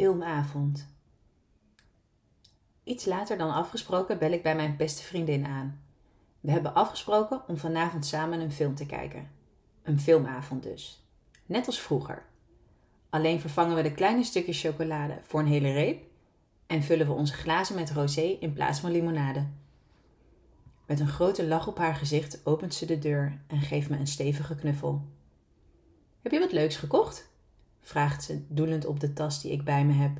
Filmavond. Iets later dan afgesproken bel ik bij mijn beste vriendin aan. We hebben afgesproken om vanavond samen een film te kijken. Een filmavond dus. Net als vroeger. Alleen vervangen we de kleine stukjes chocolade voor een hele reep en vullen we onze glazen met rosé in plaats van limonade. Met een grote lach op haar gezicht opent ze de deur en geeft me een stevige knuffel. Heb je wat leuks gekocht? Vraagt ze, doelend op de tas die ik bij me heb.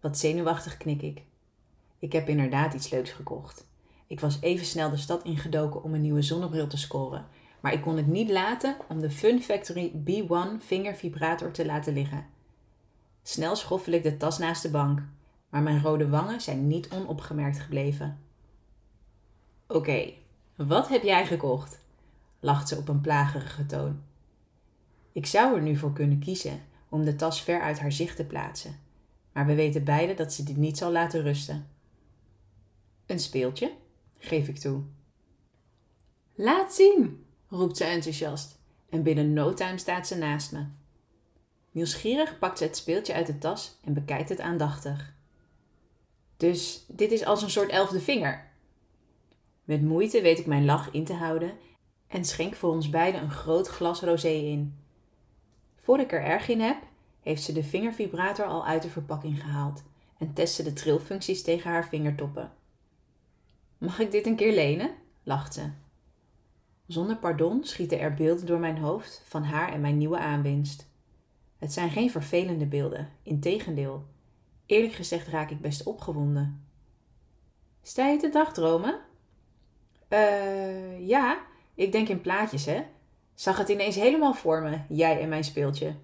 Wat zenuwachtig knik ik. Ik heb inderdaad iets leuks gekocht. Ik was even snel de stad ingedoken om een nieuwe zonnebril te scoren, maar ik kon het niet laten om de Fun Factory B1 vingervibrator te laten liggen. Snel schoffel ik de tas naast de bank, maar mijn rode wangen zijn niet onopgemerkt gebleven. Oké, wat heb jij gekocht? lacht ze op een plagerige toon. Ik zou er nu voor kunnen kiezen om de tas ver uit haar zicht te plaatsen, maar we weten beiden dat ze dit niet zal laten rusten. Een speeltje, geef ik toe. Laat zien, roept ze enthousiast en binnen no time staat ze naast me. Nieuwsgierig pakt ze het speeltje uit de tas en bekijkt het aandachtig. Dus dit is als een soort elfde vinger. Met moeite weet ik mijn lach in te houden en schenk voor ons beiden een groot glas rosé in. Voor ik er erg in heb, heeft ze de vingervibrator al uit de verpakking gehaald en test ze de trilfuncties tegen haar vingertoppen. Mag ik dit een keer lenen? lacht ze. Zonder pardon schieten er beelden door mijn hoofd van haar en mijn nieuwe aanwinst. Het zijn geen vervelende beelden, integendeel. Eerlijk gezegd raak ik best opgewonden. Sta je te dagdromen? Eh, ja, ik denk in plaatjes, hè? Zag het ineens helemaal voor me, jij en mijn speeltje.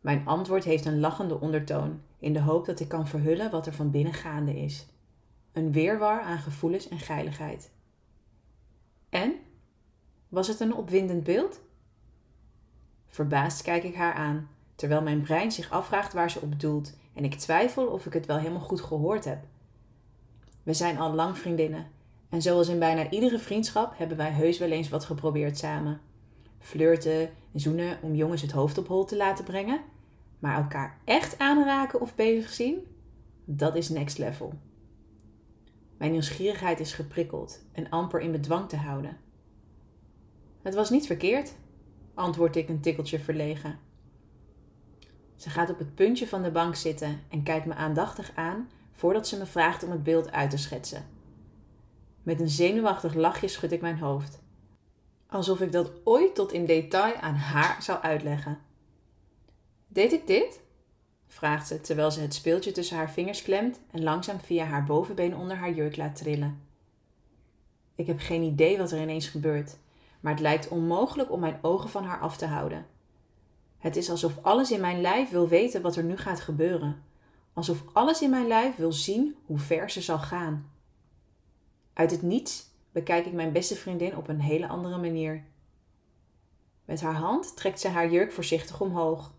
Mijn antwoord heeft een lachende ondertoon, in de hoop dat ik kan verhullen wat er van binnen gaande is. Een weerwar aan gevoelens en geiligheid. En? Was het een opwindend beeld? Verbaasd kijk ik haar aan, terwijl mijn brein zich afvraagt waar ze op doelt en ik twijfel of ik het wel helemaal goed gehoord heb. We zijn al lang vriendinnen en zoals in bijna iedere vriendschap hebben wij heus wel eens wat geprobeerd samen. Flirten en zoenen om jongens het hoofd op hol te laten brengen, maar elkaar echt aanraken of bezig zien, dat is next level. Mijn nieuwsgierigheid is geprikkeld en amper in bedwang te houden. Het was niet verkeerd, antwoord ik een tikkeltje verlegen. Ze gaat op het puntje van de bank zitten en kijkt me aandachtig aan voordat ze me vraagt om het beeld uit te schetsen. Met een zenuwachtig lachje schud ik mijn hoofd. Alsof ik dat ooit tot in detail aan haar zou uitleggen. Deed ik dit? vraagt ze terwijl ze het speeltje tussen haar vingers klemt en langzaam via haar bovenbeen onder haar jurk laat trillen. Ik heb geen idee wat er ineens gebeurt, maar het lijkt onmogelijk om mijn ogen van haar af te houden. Het is alsof alles in mijn lijf wil weten wat er nu gaat gebeuren. Alsof alles in mijn lijf wil zien hoe ver ze zal gaan. Uit het niets bekijk ik mijn beste vriendin op een hele andere manier. Met haar hand trekt ze haar jurk voorzichtig omhoog.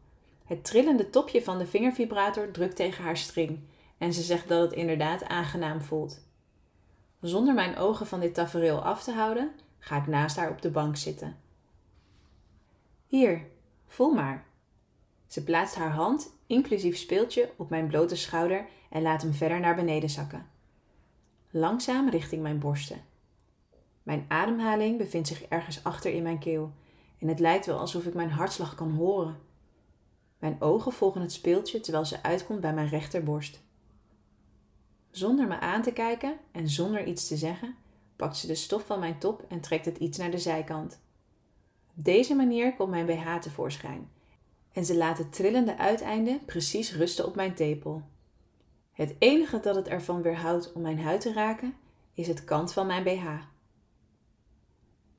Het trillende topje van de vingervibrator drukt tegen haar string en ze zegt dat het inderdaad aangenaam voelt. Zonder mijn ogen van dit tafereel af te houden, ga ik naast haar op de bank zitten. Hier, voel maar. Ze plaatst haar hand, inclusief speeltje, op mijn blote schouder en laat hem verder naar beneden zakken. Langzaam richting mijn borsten. Mijn ademhaling bevindt zich ergens achter in mijn keel en het lijkt wel alsof ik mijn hartslag kan horen. Mijn ogen volgen het speeltje terwijl ze uitkomt bij mijn rechterborst. Zonder me aan te kijken en zonder iets te zeggen, pakt ze de stof van mijn top en trekt het iets naar de zijkant. Op deze manier komt mijn BH tevoorschijn en ze laat het trillende uiteinde precies rusten op mijn tepel. Het enige dat het ervan weerhoudt om mijn huid te raken, is het kant van mijn BH.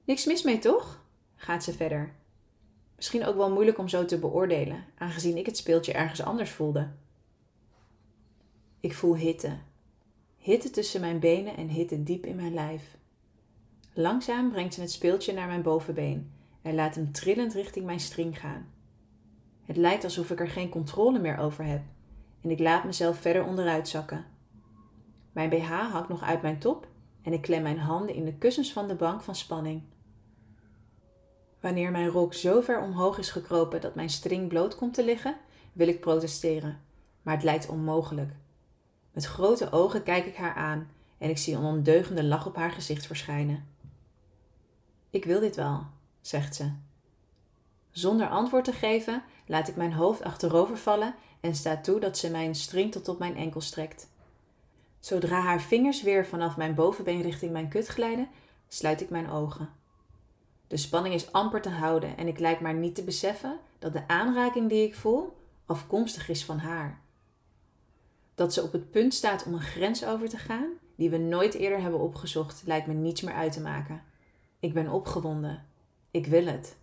Niks mis mee, toch? gaat ze verder. Misschien ook wel moeilijk om zo te beoordelen, aangezien ik het speeltje ergens anders voelde. Ik voel hitte. Hitte tussen mijn benen en hitte diep in mijn lijf. Langzaam brengt ze het speeltje naar mijn bovenbeen en laat hem trillend richting mijn string gaan. Het lijkt alsof ik er geen controle meer over heb en ik laat mezelf verder onderuit zakken. Mijn BH hangt nog uit mijn top en ik klem mijn handen in de kussens van de bank van spanning. Wanneer mijn rok zo ver omhoog is gekropen dat mijn string bloot komt te liggen, wil ik protesteren, maar het lijkt onmogelijk. Met grote ogen kijk ik haar aan en ik zie een ondeugende lach op haar gezicht verschijnen. Ik wil dit wel, zegt ze. Zonder antwoord te geven, laat ik mijn hoofd achterover vallen en sta toe dat ze mijn string tot op mijn enkel strekt. Zodra haar vingers weer vanaf mijn bovenbeen richting mijn kut glijden, sluit ik mijn ogen. De spanning is amper te houden en ik lijk maar niet te beseffen dat de aanraking die ik voel afkomstig is van haar. Dat ze op het punt staat om een grens over te gaan die we nooit eerder hebben opgezocht, lijkt me niets meer uit te maken. Ik ben opgewonden. Ik wil het.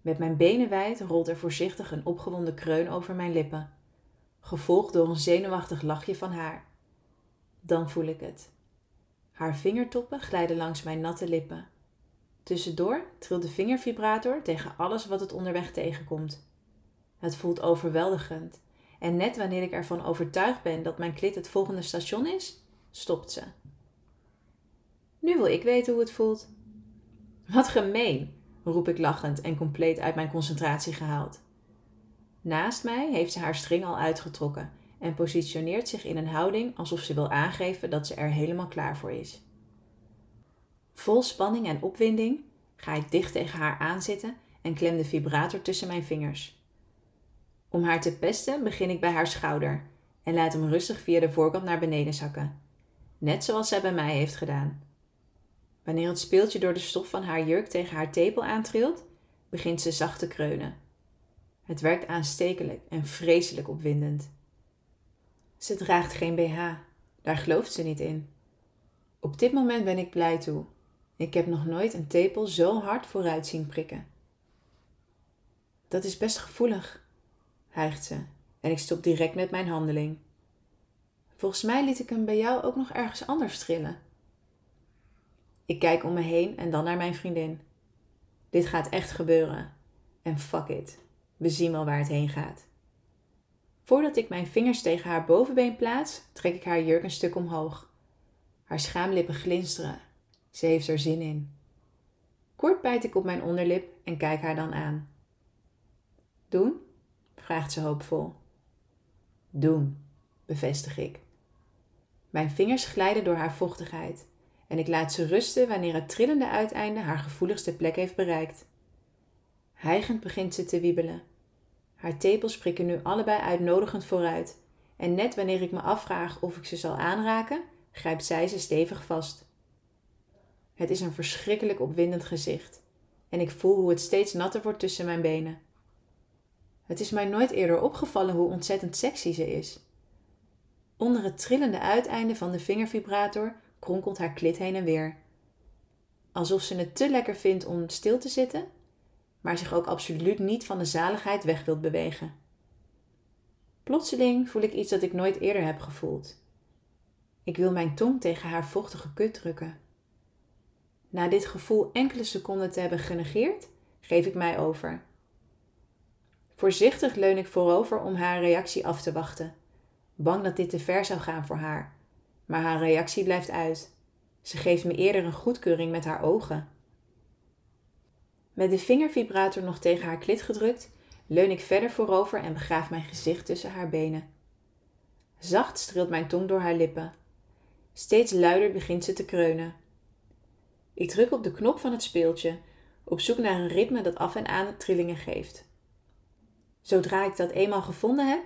Met mijn benen wijd rolt er voorzichtig een opgewonden kreun over mijn lippen, gevolgd door een zenuwachtig lachje van haar. Dan voel ik het. Haar vingertoppen glijden langs mijn natte lippen. Tussendoor trilt de vingervibrator tegen alles wat het onderweg tegenkomt. Het voelt overweldigend. En net wanneer ik ervan overtuigd ben dat mijn klit het volgende station is, stopt ze. Nu wil ik weten hoe het voelt. Wat gemeen, roep ik lachend en compleet uit mijn concentratie gehaald. Naast mij heeft ze haar string al uitgetrokken en positioneert zich in een houding alsof ze wil aangeven dat ze er helemaal klaar voor is. Vol spanning en opwinding ga ik dicht tegen haar aanzitten en klem de vibrator tussen mijn vingers. Om haar te pesten begin ik bij haar schouder en laat hem rustig via de voorkant naar beneden zakken, net zoals zij bij mij heeft gedaan. Wanneer het speeltje door de stof van haar jurk tegen haar tepel aantrilt, begint ze zacht te kreunen. Het werkt aanstekelijk en vreselijk opwindend. Ze draagt geen BH, daar gelooft ze niet in. Op dit moment ben ik blij toe. Ik heb nog nooit een tepel zo hard vooruit zien prikken. Dat is best gevoelig, hijgt ze, en ik stop direct met mijn handeling. Volgens mij liet ik hem bij jou ook nog ergens anders trillen. Ik kijk om me heen en dan naar mijn vriendin. Dit gaat echt gebeuren. En fuck it. We zien wel waar het heen gaat. Voordat ik mijn vingers tegen haar bovenbeen plaats, trek ik haar jurk een stuk omhoog. Haar schaamlippen glinsteren. Ze heeft er zin in. Kort bijt ik op mijn onderlip en kijk haar dan aan. Doen? vraagt ze hoopvol. Doen, bevestig ik. Mijn vingers glijden door haar vochtigheid en ik laat ze rusten wanneer het trillende uiteinde haar gevoeligste plek heeft bereikt. Hijgend begint ze te wiebelen. Haar tepels prikken nu allebei uitnodigend vooruit en net wanneer ik me afvraag of ik ze zal aanraken, grijpt zij ze stevig vast. Het is een verschrikkelijk opwindend gezicht en ik voel hoe het steeds natter wordt tussen mijn benen. Het is mij nooit eerder opgevallen hoe ontzettend sexy ze is. Onder het trillende uiteinde van de vingervibrator kronkelt haar klit heen en weer. Alsof ze het te lekker vindt om stil te zitten, maar zich ook absoluut niet van de zaligheid weg wilt bewegen. Plotseling voel ik iets dat ik nooit eerder heb gevoeld. Ik wil mijn tong tegen haar vochtige kut drukken. Na dit gevoel enkele seconden te hebben genegeerd, geef ik mij over. Voorzichtig leun ik voorover om haar reactie af te wachten, bang dat dit te ver zou gaan voor haar. Maar haar reactie blijft uit. Ze geeft me eerder een goedkeuring met haar ogen. Met de vingervibrator nog tegen haar klit gedrukt, leun ik verder voorover en begraaf mijn gezicht tussen haar benen. Zacht streelt mijn tong door haar lippen. Steeds luider begint ze te kreunen. Ik druk op de knop van het speeltje, op zoek naar een ritme dat af en aan trillingen geeft. Zodra ik dat eenmaal gevonden heb,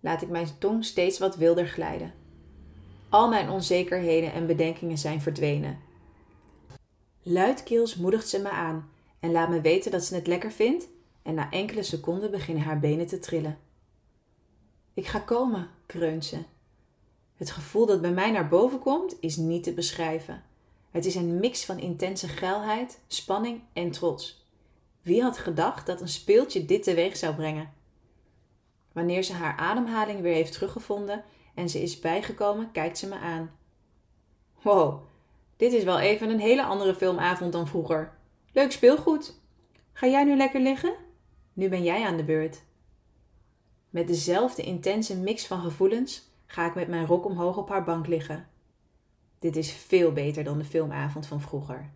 laat ik mijn tong steeds wat wilder glijden. Al mijn onzekerheden en bedenkingen zijn verdwenen. Luidkeels moedigt ze me aan en laat me weten dat ze het lekker vindt, en na enkele seconden beginnen haar benen te trillen. Ik ga komen, kreunt ze. Het gevoel dat bij mij naar boven komt is niet te beschrijven. Het is een mix van intense geilheid, spanning en trots. Wie had gedacht dat een speeltje dit teweeg zou brengen? Wanneer ze haar ademhaling weer heeft teruggevonden en ze is bijgekomen, kijkt ze me aan. Wow, dit is wel even een hele andere filmavond dan vroeger. Leuk speelgoed. Ga jij nu lekker liggen? Nu ben jij aan de beurt. Met dezelfde intense mix van gevoelens ga ik met mijn rok omhoog op haar bank liggen. Dit is veel beter dan de filmavond van vroeger.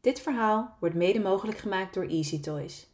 Dit verhaal wordt mede mogelijk gemaakt door Easy Toys.